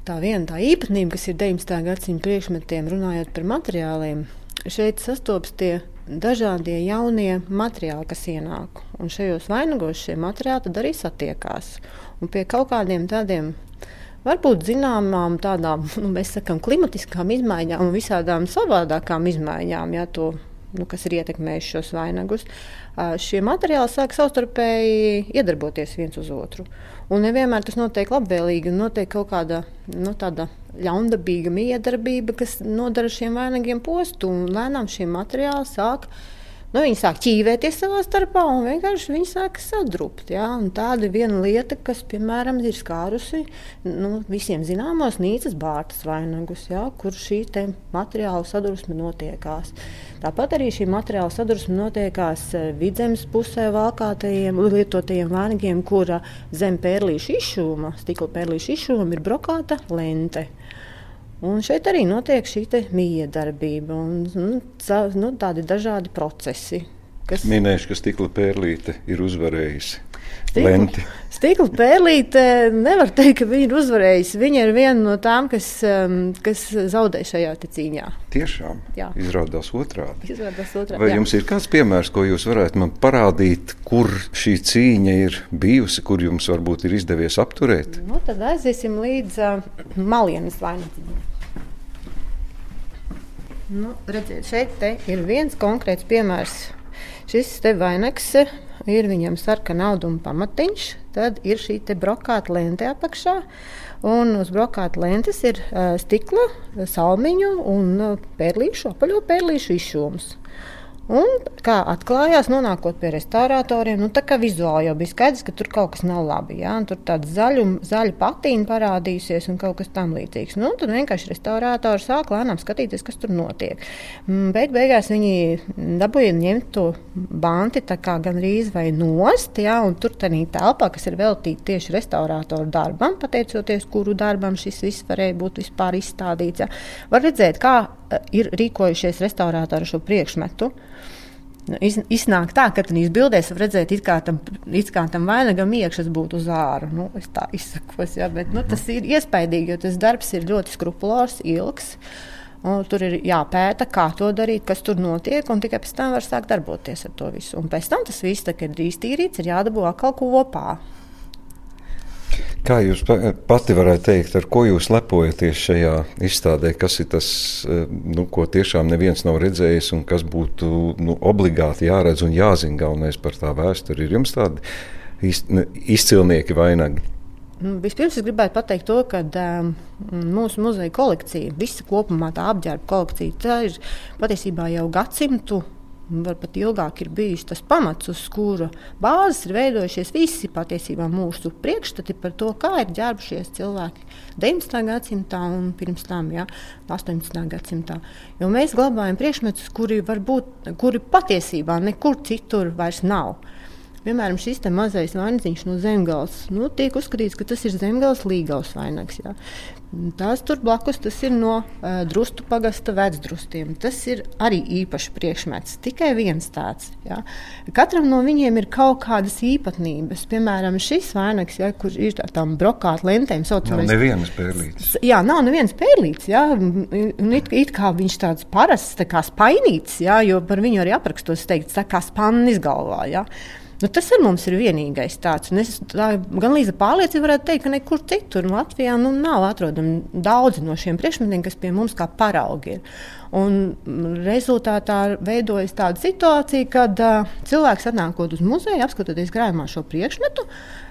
tā viena tā īpatnība, kas ir 19. gadsimta priekšmetiem, runājot par materiāliem, šeit sastopas tie dažādie jaunie materiāli, kas ienāk. Un šajos vainagos šie materiāli arī satiekās. Un pie kaut kādiem tādiem varbūt zināmām tādām, nu, mēs sakām, klimatiskām izmaiņām un visādām savādākām izmaiņām, ja, to, nu, kas ir ietekmējuši šos vainagus, šie materiāli sāk savstarpēji iedarboties viens uz otru. Un nevienmēr tas notiek labvēlīgi, un notiek kaut kāda nu, ļaundabīga miedarbība, kas nodara šiem vainagiem postu. Lēnām šie materiāli sāk Nu, viņi sāk ķīvēties savā starpā un vienkārši viņi sāk sadrupt. Ja? Tāda ir viena lieta, kas, piemēram, ir skārusi nu, visiem zināmos Nīcas bārtas vainagus, ja? kur šī materiāla sadursme notiekās. Tāpat arī šī materiāla sadursme notiekās eh, vidzemes pusē valkātajiem, lietotajiem vainagiem, kura zem pērlīšu izšūma, stikla pērlīšu izšūma ir brokāta lente. Un šeit arī notiek šī miedarbība un nu, nu, tādi dažādi procesi. Kas... Minēšu, ka stikla pērlīte ir uzvarējusi. Stikla, stikla pērlīte nevar teikt, ka viņa ir uzvarējusi. Viņa ir viena no tām, kas, um, kas zaudē šajā cīņā. Tiešām jā. izrādās otrādi. Izrādās otrādi Vai jā. jums ir kāds piemērs, ko jūs varētu man parādīt, kur šī cīņa ir bijusi, kur jums varbūt ir izdevies apturēt? Nu, tad aiziesim līdz uh, Malienas vainagam. Nu, redziet, šeit ir viens konkrēts piemērs. Šis te vainags ir viņam sarkana auduma pamatiņš, tad ir šī brokāta lente apakšā. Un uz brokāta lentes ir uh, stikla, salmiņu un uh, pērlīšu, apaļo pērlīšu izšūms. Un, kā atklājās, nonākot pie restauratoriem, nu, tā kā vizuāli jau bija skaidrs, ka tur kaut kas nav labi. Ja? Tur tāda zaļu, zaļa patīna parādījusies un kaut kas tamlīdzīgs. Nu, tad vienkārši restauratori sāk lēnām skatīties, kas tur notiek. Mm, beig beigās viņi dabūja ņemt to banti gandrīz vai nost, ja? un tur tādā telpā, kas ir veltīta tieši restauratoru darbam, pateicoties kuru darbam šis viss varēja būt vispār izstādīts. Ja? Var redzēt, kā eh, ir rīkojušies restauratori šo priekšmetu. Nu, iz, iznāk tā, ka tajās bildēs var redzēt, it kā tam, it kā tam vainagam iekšas būtu uz āru. Nu, es tā izsakos, ja, bet nu, tas ir iespaidīgi, jo tas darbs ir ļoti skrupulos, ilgs. Un tur ir jāpēta, kā to darīt, kas tur notiek, un tikai pēc tam var sākt darboties ar to visu. Un pēc tam tas viss, kad ir iztīrīts, ir jādabū atkal kopā. Kā jūs pati varētu teikt, ar ko jūs lepojaties šajā izstādē? Kas ir tas, e, nu, ko tiešām neviens nav redzējis un kas būtu nu, obligāti jāredz un jāzina galvenais par tā vēsturi? Ir jums tādi iz, izcilnieki vainagi? Nu, vispirms es gribētu pateikt to, ka um, mūsu muzeja kolekcija, visa kopumā tā apģērba kolekcija, tā ir patiesībā jau gadsimtu varbūt ilgāk ir bijis tas pamats, uz kura bāzes ir veidojušies visi patiesībā mūsu priekšstati par to, kā ir ģērbušies cilvēki 19. gadsimtā un pirms tam, ja, 18. gadsimtā. Jo mēs glabājam priekšmetus, kuri, varbūt, kuri patiesībā nekur citur vairs nav. Piemēram, šis mazais vainagdziņš no zemgājas nu, tiek uzskatīts, ka tas ir zemgājas līgavas vainags. Jā. Tās tur blakus tas ir no uh, drustu pagasta vecdrustiem. Tas ir arī īpašs priekšmets. Tikai viens tāds. Ja. Katram no viņiem ir kaut kādas īpatnības. Piemēram, šis vainags, ja, kur ir tādām brokāta lentēm, saucamais. Nav nevienas pērlītes. Jā, nav nevienas pērlītes. Ja. It, it kā viņš tāds parasts, tā kā spainīts, ja, jo par viņu arī aprakstos teikts, tā kā spannis galvā. Ja. Nu, tas ar mums ir vienīgais tāds. Es tā, gan līdz pārliecībai varētu teikt, ka nekur citur Latvijā nu, nav atrodami daudzi no šiem priekšmetiem, kas pie mums kā paraugi ir. Un rezultātā veidojas tāda situācija, kad uh, cilvēks atnākot uz muzeju, apskatoties krājumā šo priekšmetu,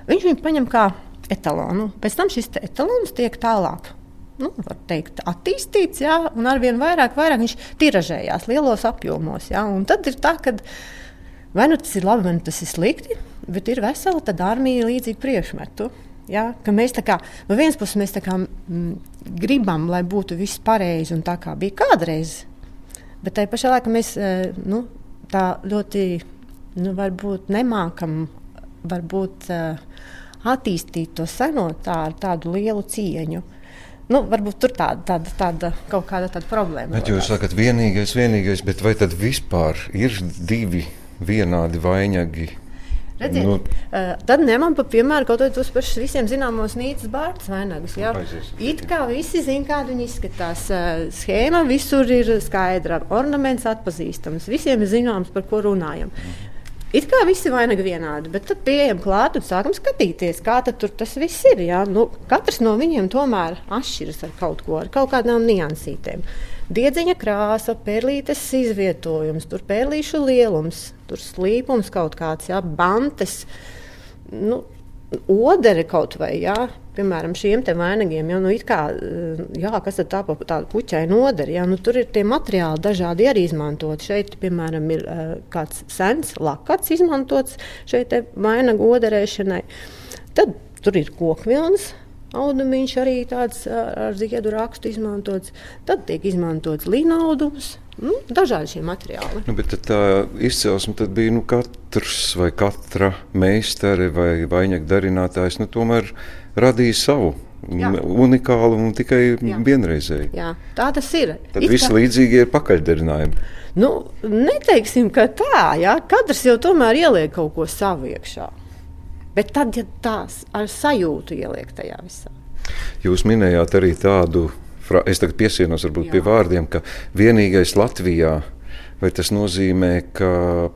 viņš viņu paņem kā etalonu. Pēc tam šis etalons tiek tālāk nu, teikt, attīstīts, jā, un ar vien vairāk, vairāk viņš tiražējās lielos apjomos. Jā, tad ir tā, ka Vai nu tas ir labi, vai nu tas ir slikti, bet ir vesela tāda armija līdzīga priekšmetu. Ja, mēs tā kā no vienas puses mēs kā, m, gribam, lai būtu viss pareizi un tā kā bija kādreiz, bet tajā pašā laikā mēs e, nu, tā ļoti nu, nemākam varbūt, uh, attīstīt to seno tā, ar tādu lielu cieņu. Nu, varbūt tur tāda, tāda, tāda kaut kāda tāda problēma. Bet jūs sakat, vienīgais, vienīgais, bet vai tad vispār ir divi? Vienādi vainagi. Redziet, nu, uh, tad ņemam par piemēru kaut kādus pašus visiem zināmos Nīcas bārdas vainagus. Ja? It kā visi zina, kāda viņi izskatās. Uh, schēma visur ir skaidra, ornaments atpazīstams, visiem ir zināms, par ko runājam. It kā visi vainagi vienādi, bet tad pieejam klāt un sākam skatīties, kā tas viss ir. Ja? Nu, katrs no viņiem tomēr atšķiras ar kaut ko, ar kaut kādām niansītēm. Diedziņa krāsa, pērlītes izvietojums, tur pērlīšu lielums, tur slīpums kaut kāds, jā, bantes. Nu, odere kaut vai, jā, piemēram, šiem te vainagiem, jau, nu, kā, jā, kas tad tā pa tādu puķainu nodara, jā, nu, tur ir tie materiāli dažādi arī izmantot. Šeit, piemēram, ir uh, kāds sens lakats izmantots šeit te vainagu oderēšanai. Tad tur ir kokvilnas, Audumiņš arī tāds ar ziedu rakstu izmantots. Tad tiek izmantots līnaudums. Nu, dažādi šie materiāli. Nu, tā izcelsme bija nu, katrs vai katra meistare vai vainagu darinātājs. Nu, tomēr radīja savu Jā. unikālu un tikai Jā. vienreizēju. Jā, tā tas ir. Tad It viss kā... līdzīgi ir pakaļdarinājumi. Nu, neteiksim, ka tā, jā. katrs jau tomēr ieliek kaut ko savu iekšā. Bet tad, ja tās ar sajūtu ieliek tajā visā. Jūs minējāt arī tādu, es tagad piesienos varbūt Jā. pie vārdiem, ka vienīgais Latvijā. Vai tas nozīmē, ka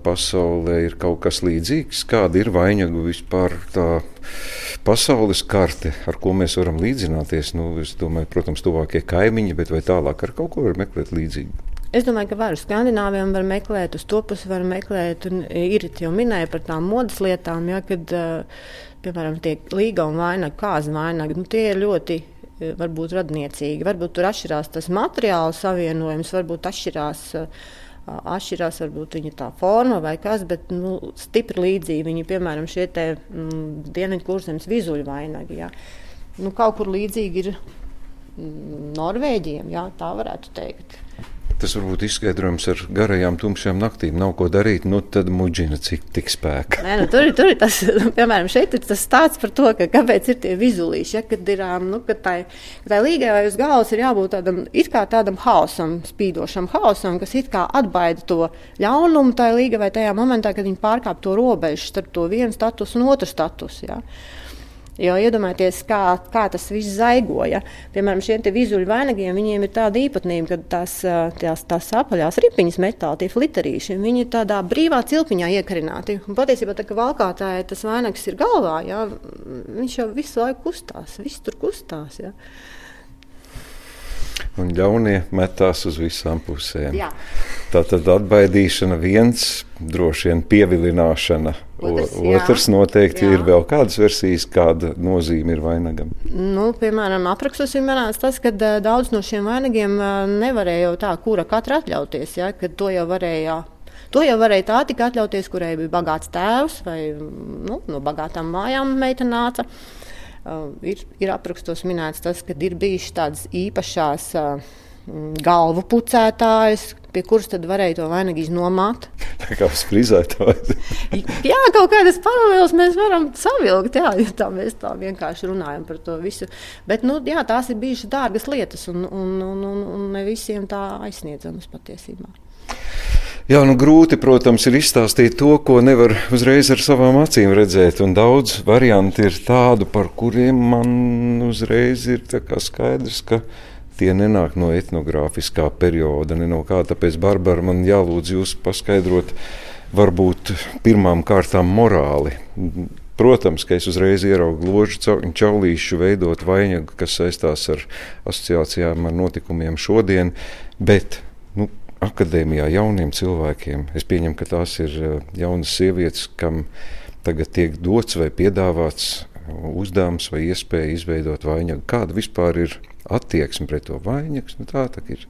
pasaulē ir kaut kas līdzīgs? Kāda ir vainagu vispār tā pasaules karte, ar ko mēs varam līdzināties? Nu, es domāju, protams, tuvākie kaimiņi, bet vai tālāk ar kaut ko var meklēt līdzīgu? Es domāju, ka var uz Skandināviem var meklēt, uz to pusi var meklēt. Ir jau minēja par tām modes lietām, ja, kad, piemēram, tiek līga un vainaga, kāza vainaga. Nu, tie ir ļoti varbūt radniecīgi. Varbūt tur atšķirās tas materiāls savienojums, varbūt atšķirās. Atšķirās varbūt viņa tā forma vai kas, bet nu, stipri līdzīgi. Viņi, piemēram, šie te mm, dienvidkurzemes vizuļu vainagi. Ja. Nu, kaut kur līdzīgi ir mm, Norvēģiem, jā, tā varētu teikt. Tas varbūt izskaidrojums ar garajām, tumšām naktīm. Nav ko darīt, nu tad muģina cik tik spēka. Nē, nu, tur, tur ir tas, piemēram, šeit ir tas stāsts par to, ka kāpēc ir tie vizulīši. Ja, kad ir, nu, kad tai, tai līgai vai uz galvas ir jābūt tādam, it kā tādam hausam, spīdošam hausam, kas it kā atbaida to ļaunumu tai līgai vai tajā momentā, kad viņi pārkāp to robežu starp to vienu statusu un otru statusu. Ja. Jo iedomājieties, kā, kā tas viss zaigoja. Piemēram, šiem vizuļu vainagiem viņiem ir tāda īpatnība, ka tās, tās, tās apaļās ripiņas metāli, tie fliterīši, viņi ir tādā brīvā cilpiņā iekarināti. Un patiesībā, tā, ka valkātāji tas vainags ir galvā, jā, viņš jau visu laiku kustās, viss tur kustās. Jā un ļaunie metās uz visām pusēm. Jā. Tā tad atbaidīšana viens, droši vien pievilināšana. Otrs, otrs noteikti jā. ir vēl kādas versijas, kāda nozīme ir vainagam. Nu, piemēram, aprakstos ir minēts tas, ka daudz no šiem vainagiem nevarēja jau tā, kura katra atļauties, ja, kad to jau varēja. To jau varēja tā tikai atļauties, kurai bija bagāts tēvs vai nu, no bagātām mājām meita nāca. Uh, ir, ir aprakstos minēts tas, ka ir bijušas tādas īpašās galvu pucētājas, pie kuras tad varēja to vainagu iznomāt. Tā kā frizētājs. jā, kaut kādas paralēlas mēs varam savilkt, jā, ja tā mēs tā vienkārši runājam par to visu. Bet, nu, jā, tās ir bijušas dārgas lietas un, un, un, un, un ne visiem tā aizsniedzamas patiesībā. Jā, nu grūti, protams, ir izstāstīt to, ko nevar uzreiz ar savām acīm redzēt. Un daudz variantu ir tādu, par kuriem man uzreiz ir skaidrs, ka tie nenāk no etnogrāfiskā perioda, ne no kā. Tāpēc, Barbara, man jālūdz jūs paskaidrot, varbūt pirmām kārtām morāli. Protams, ka es uzreiz ieraugu ložu caulīšu veidot vainagu, kas saistās ar asociācijām, ar notikumiem šodien, bet akadēmijā jauniem cilvēkiem. Es pieņemu, ka tās ir eh, jaunas sievietes, kam tagad tiek dots vai piedāvāts eh, uzdevums vai iespēja izveidot vainagu. Kāda vispār ir attieksme pret to vainagu? Nu, tā ir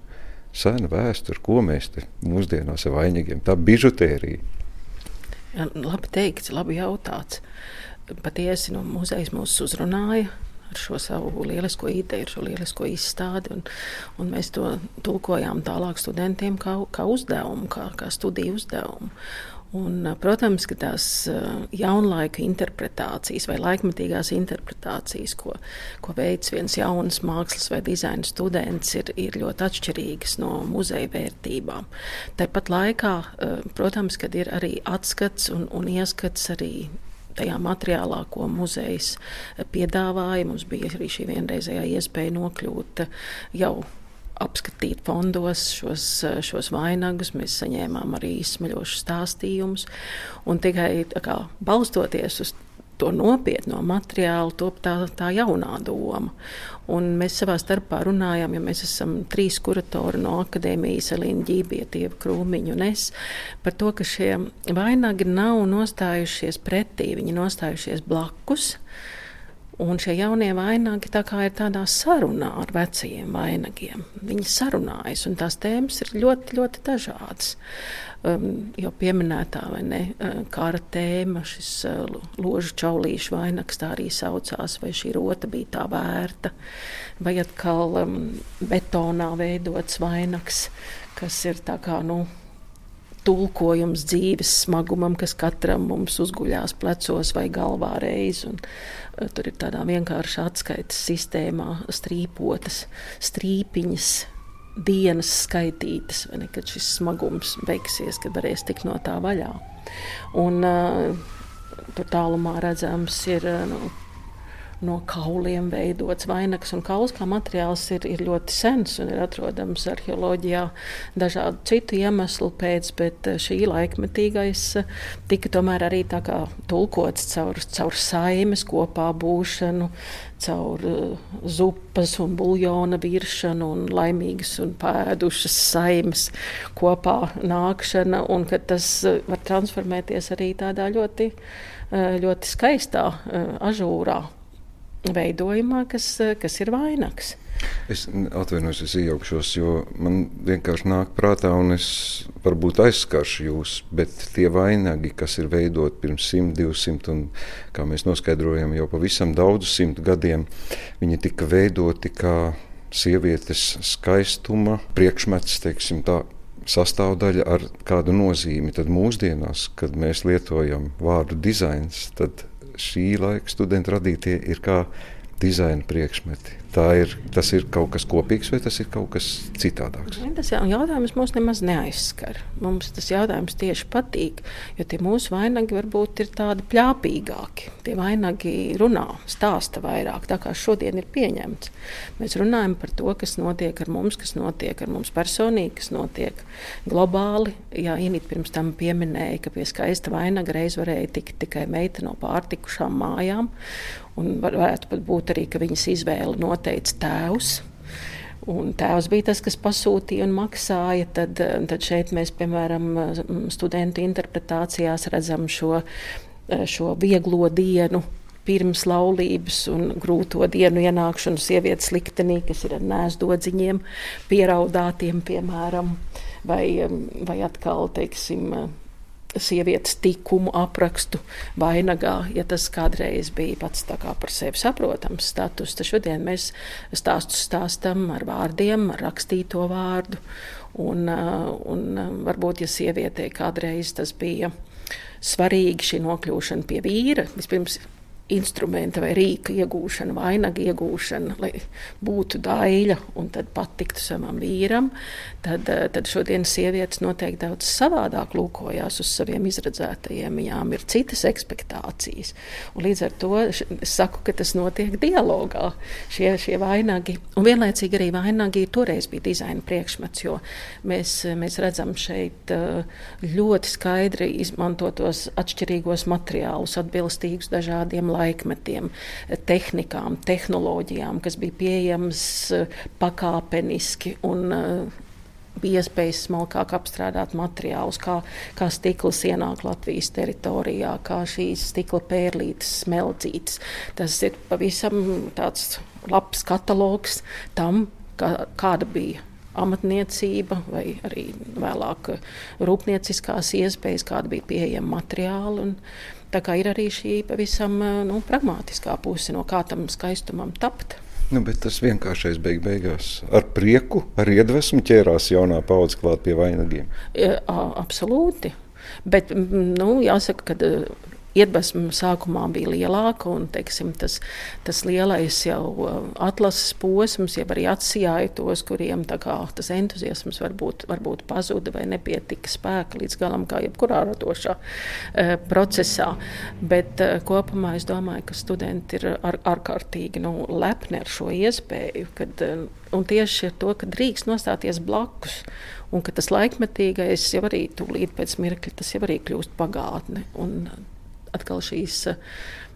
sena vēsture, ko mēs mūsdienās ar vainagiem. Tā bižutērija. Labi teikts, labi jautāts. Patiesi no muzeja mūs uzrunāja ar šo savu lielisko ideju, šo lielisko izstādi. Un, un mēs to tulkojām tālāk studentiem kā, kā uzdevumu, kā, kā studiju uzdevumu. Un, protams, ka tās jaunlaika interpretācijas vai laikmatīgās interpretācijas, ko, ko veids viens jauns mākslas vai dizaina students, ir, ir ļoti atšķirīgas no muzeja vērtībām. Tāpat laikā, protams, ir arī atskats un, un ieskats arī tajā materiālā, ko muzejs piedāvāja. Mums bija arī šī vienreizējā iespēja nokļūt jau apskatīt fondos šos, šos vainagus. Mēs saņēmām arī izsmeļošus stāstījumus. Un tikai kā, balstoties uz to nopietno materiālu top tā, tā jaunā doma. Un mēs savā starpā runājām, ja mēs esam trīs kuratori no akadēmijas, Elīna Ģībieta, Ieva Krūmiņa un es, par to, ka šie vainagi nav nostājušies pretī, viņi nostājušies blakus. Un šie jaunie vainagi tā kā ir tādā sarunā ar vecajiem vainagiem. Viņi sarunājas, un tās tēmas ir ļoti, ļoti dažādas. Um, jau pieminētā vai ne, uh, kara tēma, šis uh, ložu čaulīšu vainags tā arī saucās, vai šī rota bija tā vērta, vai atkal um, betonā veidots vainags, kas ir tā kā, nu, tulkojums dzīves smagumam, kas katram mums uzguļās plecos vai galvā reiz. Un, tur ir tādā vienkārša atskaites sistēmā strīpotas strīpiņas. Dienas skaitītas, ne, kad šis smagums beigsies, kad varēs tikt no tā vaļā. Un, uh, tur tālumā redzams ir uh, nu, no kauliem veidots vainags. Kauls kā materiāls ir, ir ļoti sens un ir atrodams arheoloģijā dažādu citu iemeslu pēc, bet eh, šī laikmetīgais eh, tika tomēr arī tā kā tulkots caur, caur saimes kopā būšanu, caur uh, zupas un buļļona viršanu un laimīgas un pēdušas saimes kopā nākšana, un ka tas var transformēties arī tādā ļoti, ļoti skaistā ažūrā veidojumā, kas, kas ir vainags. Es atvainojos, es iejaukšos, jo man vienkārši nāk prātā, un es varbūt aizskaršu jūs, bet tie vainagi, kas ir veidoti pirms 100, 200, un kā mēs noskaidrojam, jau pavisam daudzu simtu gadiem, viņi tika veidoti kā sievietes skaistuma priekšmets, teiksim tā. Sastāvdaļa ar kādu nozīmi. Tad mūsdienās, kad mēs lietojam vārdu dizains, tad šī laika studenti radītie ir kā dizaina priekšmeti ir, tas ir kaut kas kopīgs vai tas ir kaut kas citādāks? Tas jautājums mums nemaz neaizskar. Mums tas jautājums tieši patīk, jo tie mūsu vainagi varbūt ir tādi pļāpīgāki. Tie vainagi runā, stāsta vairāk, tā kā šodien ir pieņemts. Mēs runājam par to, kas notiek ar mums, kas notiek ar mums personīgi, kas notiek globāli. Jā, Inīt pirms tam pieminēja, ka pie skaista vainaga reiz varēja tikt tikai meita no pārtikušām mājām. Un varētu pat būt arī, ka viņas izvēle noteica tēvs. Un tēvs bija tas, kas pasūtīja un maksāja. Tad, tad šeit mēs, piemēram, studentu interpretācijās redzam šo, šo vieglo dienu. Pirms laulības un grūto dienu ienākšanu sievietes liktenī, kas ir ar nēsdodziņiem, pieraudātiem, piemēram, vai, vai atkal, teiksim, sievietes tikumu aprakstu vainagā, ja tas kādreiz bija pats par sevi saprotams status, tad šodien mēs stāstus stāstam ar vārdiem, ar rakstīto vārdu. Un, uh, un uh, varbūt, ja sievietei kādreiz tas bija svarīgi, šī nokļūšana pie vīra, vispirms instrumenta vai rīka iegūšana, vainaga iegūšana, lai būtu daļa un tad patiktu savam vīram, tad, eh, tad šodienas sievietes noteikti daudz savādāk lūkojās uz saviem izredzētajiem. Viņām ir citas expectācijas. Un līdz ar to es saku, ka tas notiek dialogā. Šie, šie vainagi, un vienlaicīgi arī vainagi toreiz bija dizaina priekšmets, jo mēs, mēs redzam šeit eh, ļoti skaidri izmantotos atšķirīgos materiālus, atbilstīgus dažādiem laikiem laikmetiem, tehnikām, tehnoloģijām, kas bija pieejamas eh, pakāpeniski un eh, bija iespējas smalkāk apstrādāt materiālus, kā, kā stikls ienāk Latvijas teritorijā, kā šīs stikla pērlītes smeldzītas. Tas ir pavisam tāds labs katalogs tam, kā, kāda bija amatniecība vai arī vēlāk rūpnieciskās iespējas, kāda bija pieejama materiāli. Un, Tā kā ir arī šī pavisam nu, pragmatiskā puse, no kā tam skaistumam tapt. Nu, bet tas vienkāršais beig beigās ar prieku, ar iedvesmu ķērās jaunā paudze klāt pie vainagiem. Ja, absolūti. Bet nu, jāsaka, ka iedvesma sākumā bija lielāka, un teiksim, tas, tas lielais jau uh, atlases posms, jau arī atsijāja tos, kuriem kā, tas entuziasms varbūt, varbūt pazuda vai nepietika spēka līdz galam, kā jebkurā radošā uh, procesā. Bet uh, kopumā es domāju, ka studenti ir ar, ārkārtīgi nu, lepni ar šo iespēju. Kad, un tieši ar to, ka drīkst nostāties blakus. Un ka tas laikmetīgais jau arī tūlīt pēc mirkļa, tas jau arī kļūst pagātne. Un atkal šīs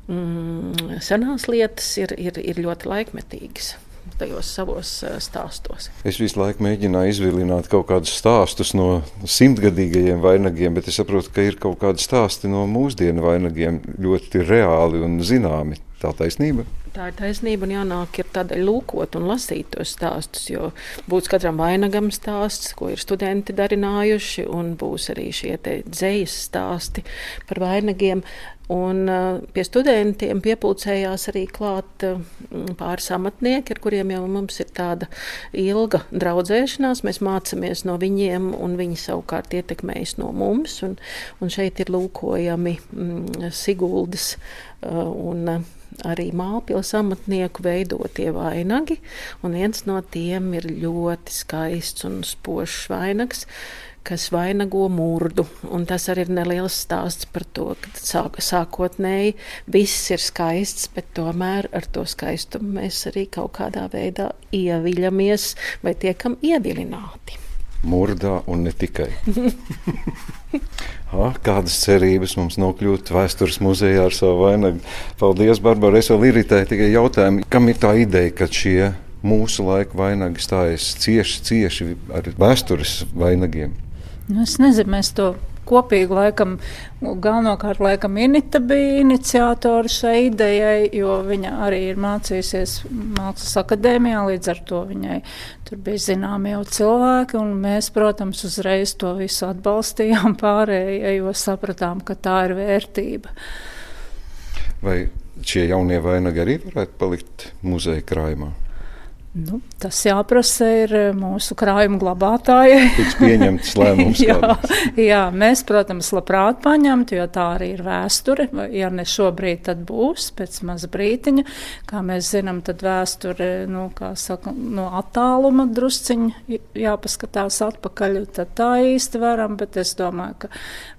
mm, senās lietas ir, ir, ir ļoti laikmetīgas tajos savos stāstos. Es visu laiku mēģināju izvilināt kaut kādus stāstus no simtgadīgajiem vainagiem, bet es saprotu, ka ir kaut kādi stāsti no mūsdienu vainagiem ļoti reāli un zināmi. Tā taisnība. Tā ir taisnība, un jānāk ir tādēļ lūkot un lasīt tos stāstus, jo būs katram vainagam stāsts, ko ir studenti darinājuši, un būs arī šie dzējas stāsti par vainagiem. Un uh, pie studentiem piepildījās arī klāt uh, pāris amatnieki, ar kuriem jau mums ir tāda ilga draudzēšanās. Mēs mācāmies no viņiem, un viņi savukārt ietekmējas no mums. Un, un šeit ir lūkojami Siguldas uh, un arī mālpils amatnieku veidotie vainagi, un viens no tiem ir ļoti skaists un spožs vainags, kas vainago murdu. Un tas arī ir neliels stāsts par to, ka sāk, sākotnēji viss ir skaists, bet tomēr ar to skaistumu mēs arī kaut kādā veidā ieviļamies vai tiekam ievilināti. Murdā un ne tikai. ha, kādas cerības mums nokļūt vēstures muzejā ar savu vainagu? Paldies, Barbara. Es vēl iritēju tikai jautājumu, kam ir tā ideja, ka šie mūsu laika vainagi stājas cieši, cieši ar vēstures vainagiem? Nu, es nezinu, mēs to kopīgi laikam, galvenokārt laikam Inita bija iniciatora šai idejai, jo viņa arī ir mācījusies mākslas akadēmijā, līdz ar to viņai tur bija zināmi jau cilvēki, un mēs, protams, uzreiz to visu atbalstījām pārējie, jo sapratām, ka tā ir vērtība. Vai šie jaunie vainagi arī varētu palikt muzeja krājumā? Nu, tas jāprasa ir eh, mūsu krājuma glabātājai. Tiks pieņemts lēmums. jā, jā, mēs, protams, labprāt paņemtu, jo tā arī ir vēsture. Ja ne šobrīd, tad būs pēc maza brītiņa. Kā mēs zinām, tad vēsture, nu, saka, no attāluma drusciņi jāpaskatās atpakaļ, tad tā īsti varam, bet es domāju, ka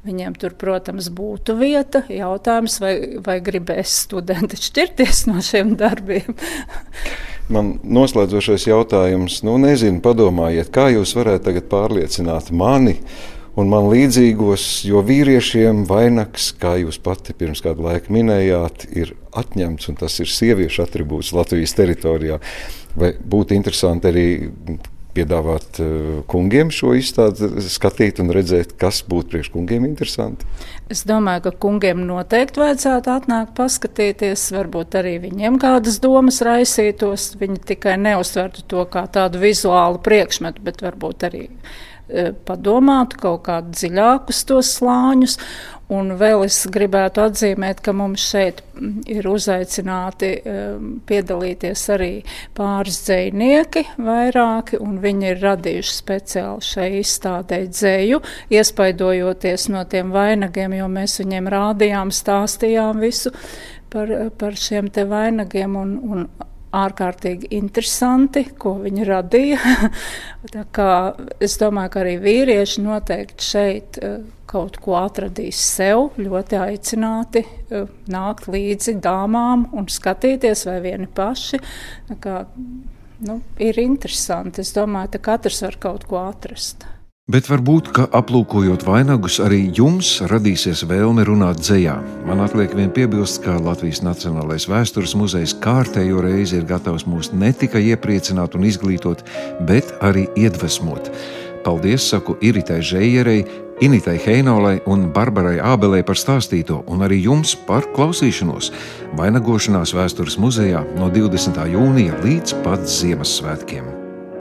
viņiem tur, protams, būtu vieta. Jautājums, vai, vai gribēs studenti šķirties no šiem darbiem. Man noslēdzošais jautājums, nu, nezinu, padomājiet, kā jūs varētu tagad pārliecināt mani un man līdzīgos, jo vīriešiem vainags, kā jūs pati pirms kādu laiku minējāt, ir atņemts, un tas ir sieviešu attribūts Latvijas teritorijā. Vai būtu interesanti arī piedāvāt uh, kungiem šo izstādi, skatīt un redzēt, kas būtu priekš kungiem interesanti? Es domāju, ka kungiem noteikti vajadzētu atnākt paskatīties, varbūt arī viņiem kādas domas raisītos. Viņi tikai neuztvertu to kā tādu vizuālu priekšmetu, bet varbūt arī uh, padomātu kaut kādus dziļākus tos slāņus. Un vēl es gribētu atzīmēt, ka mums šeit ir uzaicināti um, piedalīties arī pāris dzējnieki, vairāki, un viņi ir radījuši speciāli šai izstādē dzēju, iespaidojoties no tiem vainagiem, jo mēs viņiem rādījām, stāstījām visu par, par šiem te vainagiem un, un ārkārtīgi interesanti, ko viņi radīja. es domāju, ka arī vīrieši noteikti šeit uh, kaut ko atradīs sev, ļoti aicināti uh, nākt līdzi dāmām un skatīties, vai vieni paši. Kā, nu, ir interesanti. Es domāju, ka katrs var kaut ko atrast. Bet varbūt, ka aplūkojot vainagus, arī jums radīsies vēlme runāt dzējā. Man atliek vien piebilst, ka Latvijas Nacionālais vēstures muzejs kārtējo reizi ir gatavs mūs ne tikai iepriecināt un izglītot, bet arī iedvesmot. Paldies, saku Iritai Žējerei, Initai Heinolai un Barbarai Ābelei par stāstīto, un arī jums par klausīšanos. Vainagošanās vēstures muzejā no 20. jūnija līdz pat Ziemassvētkiem.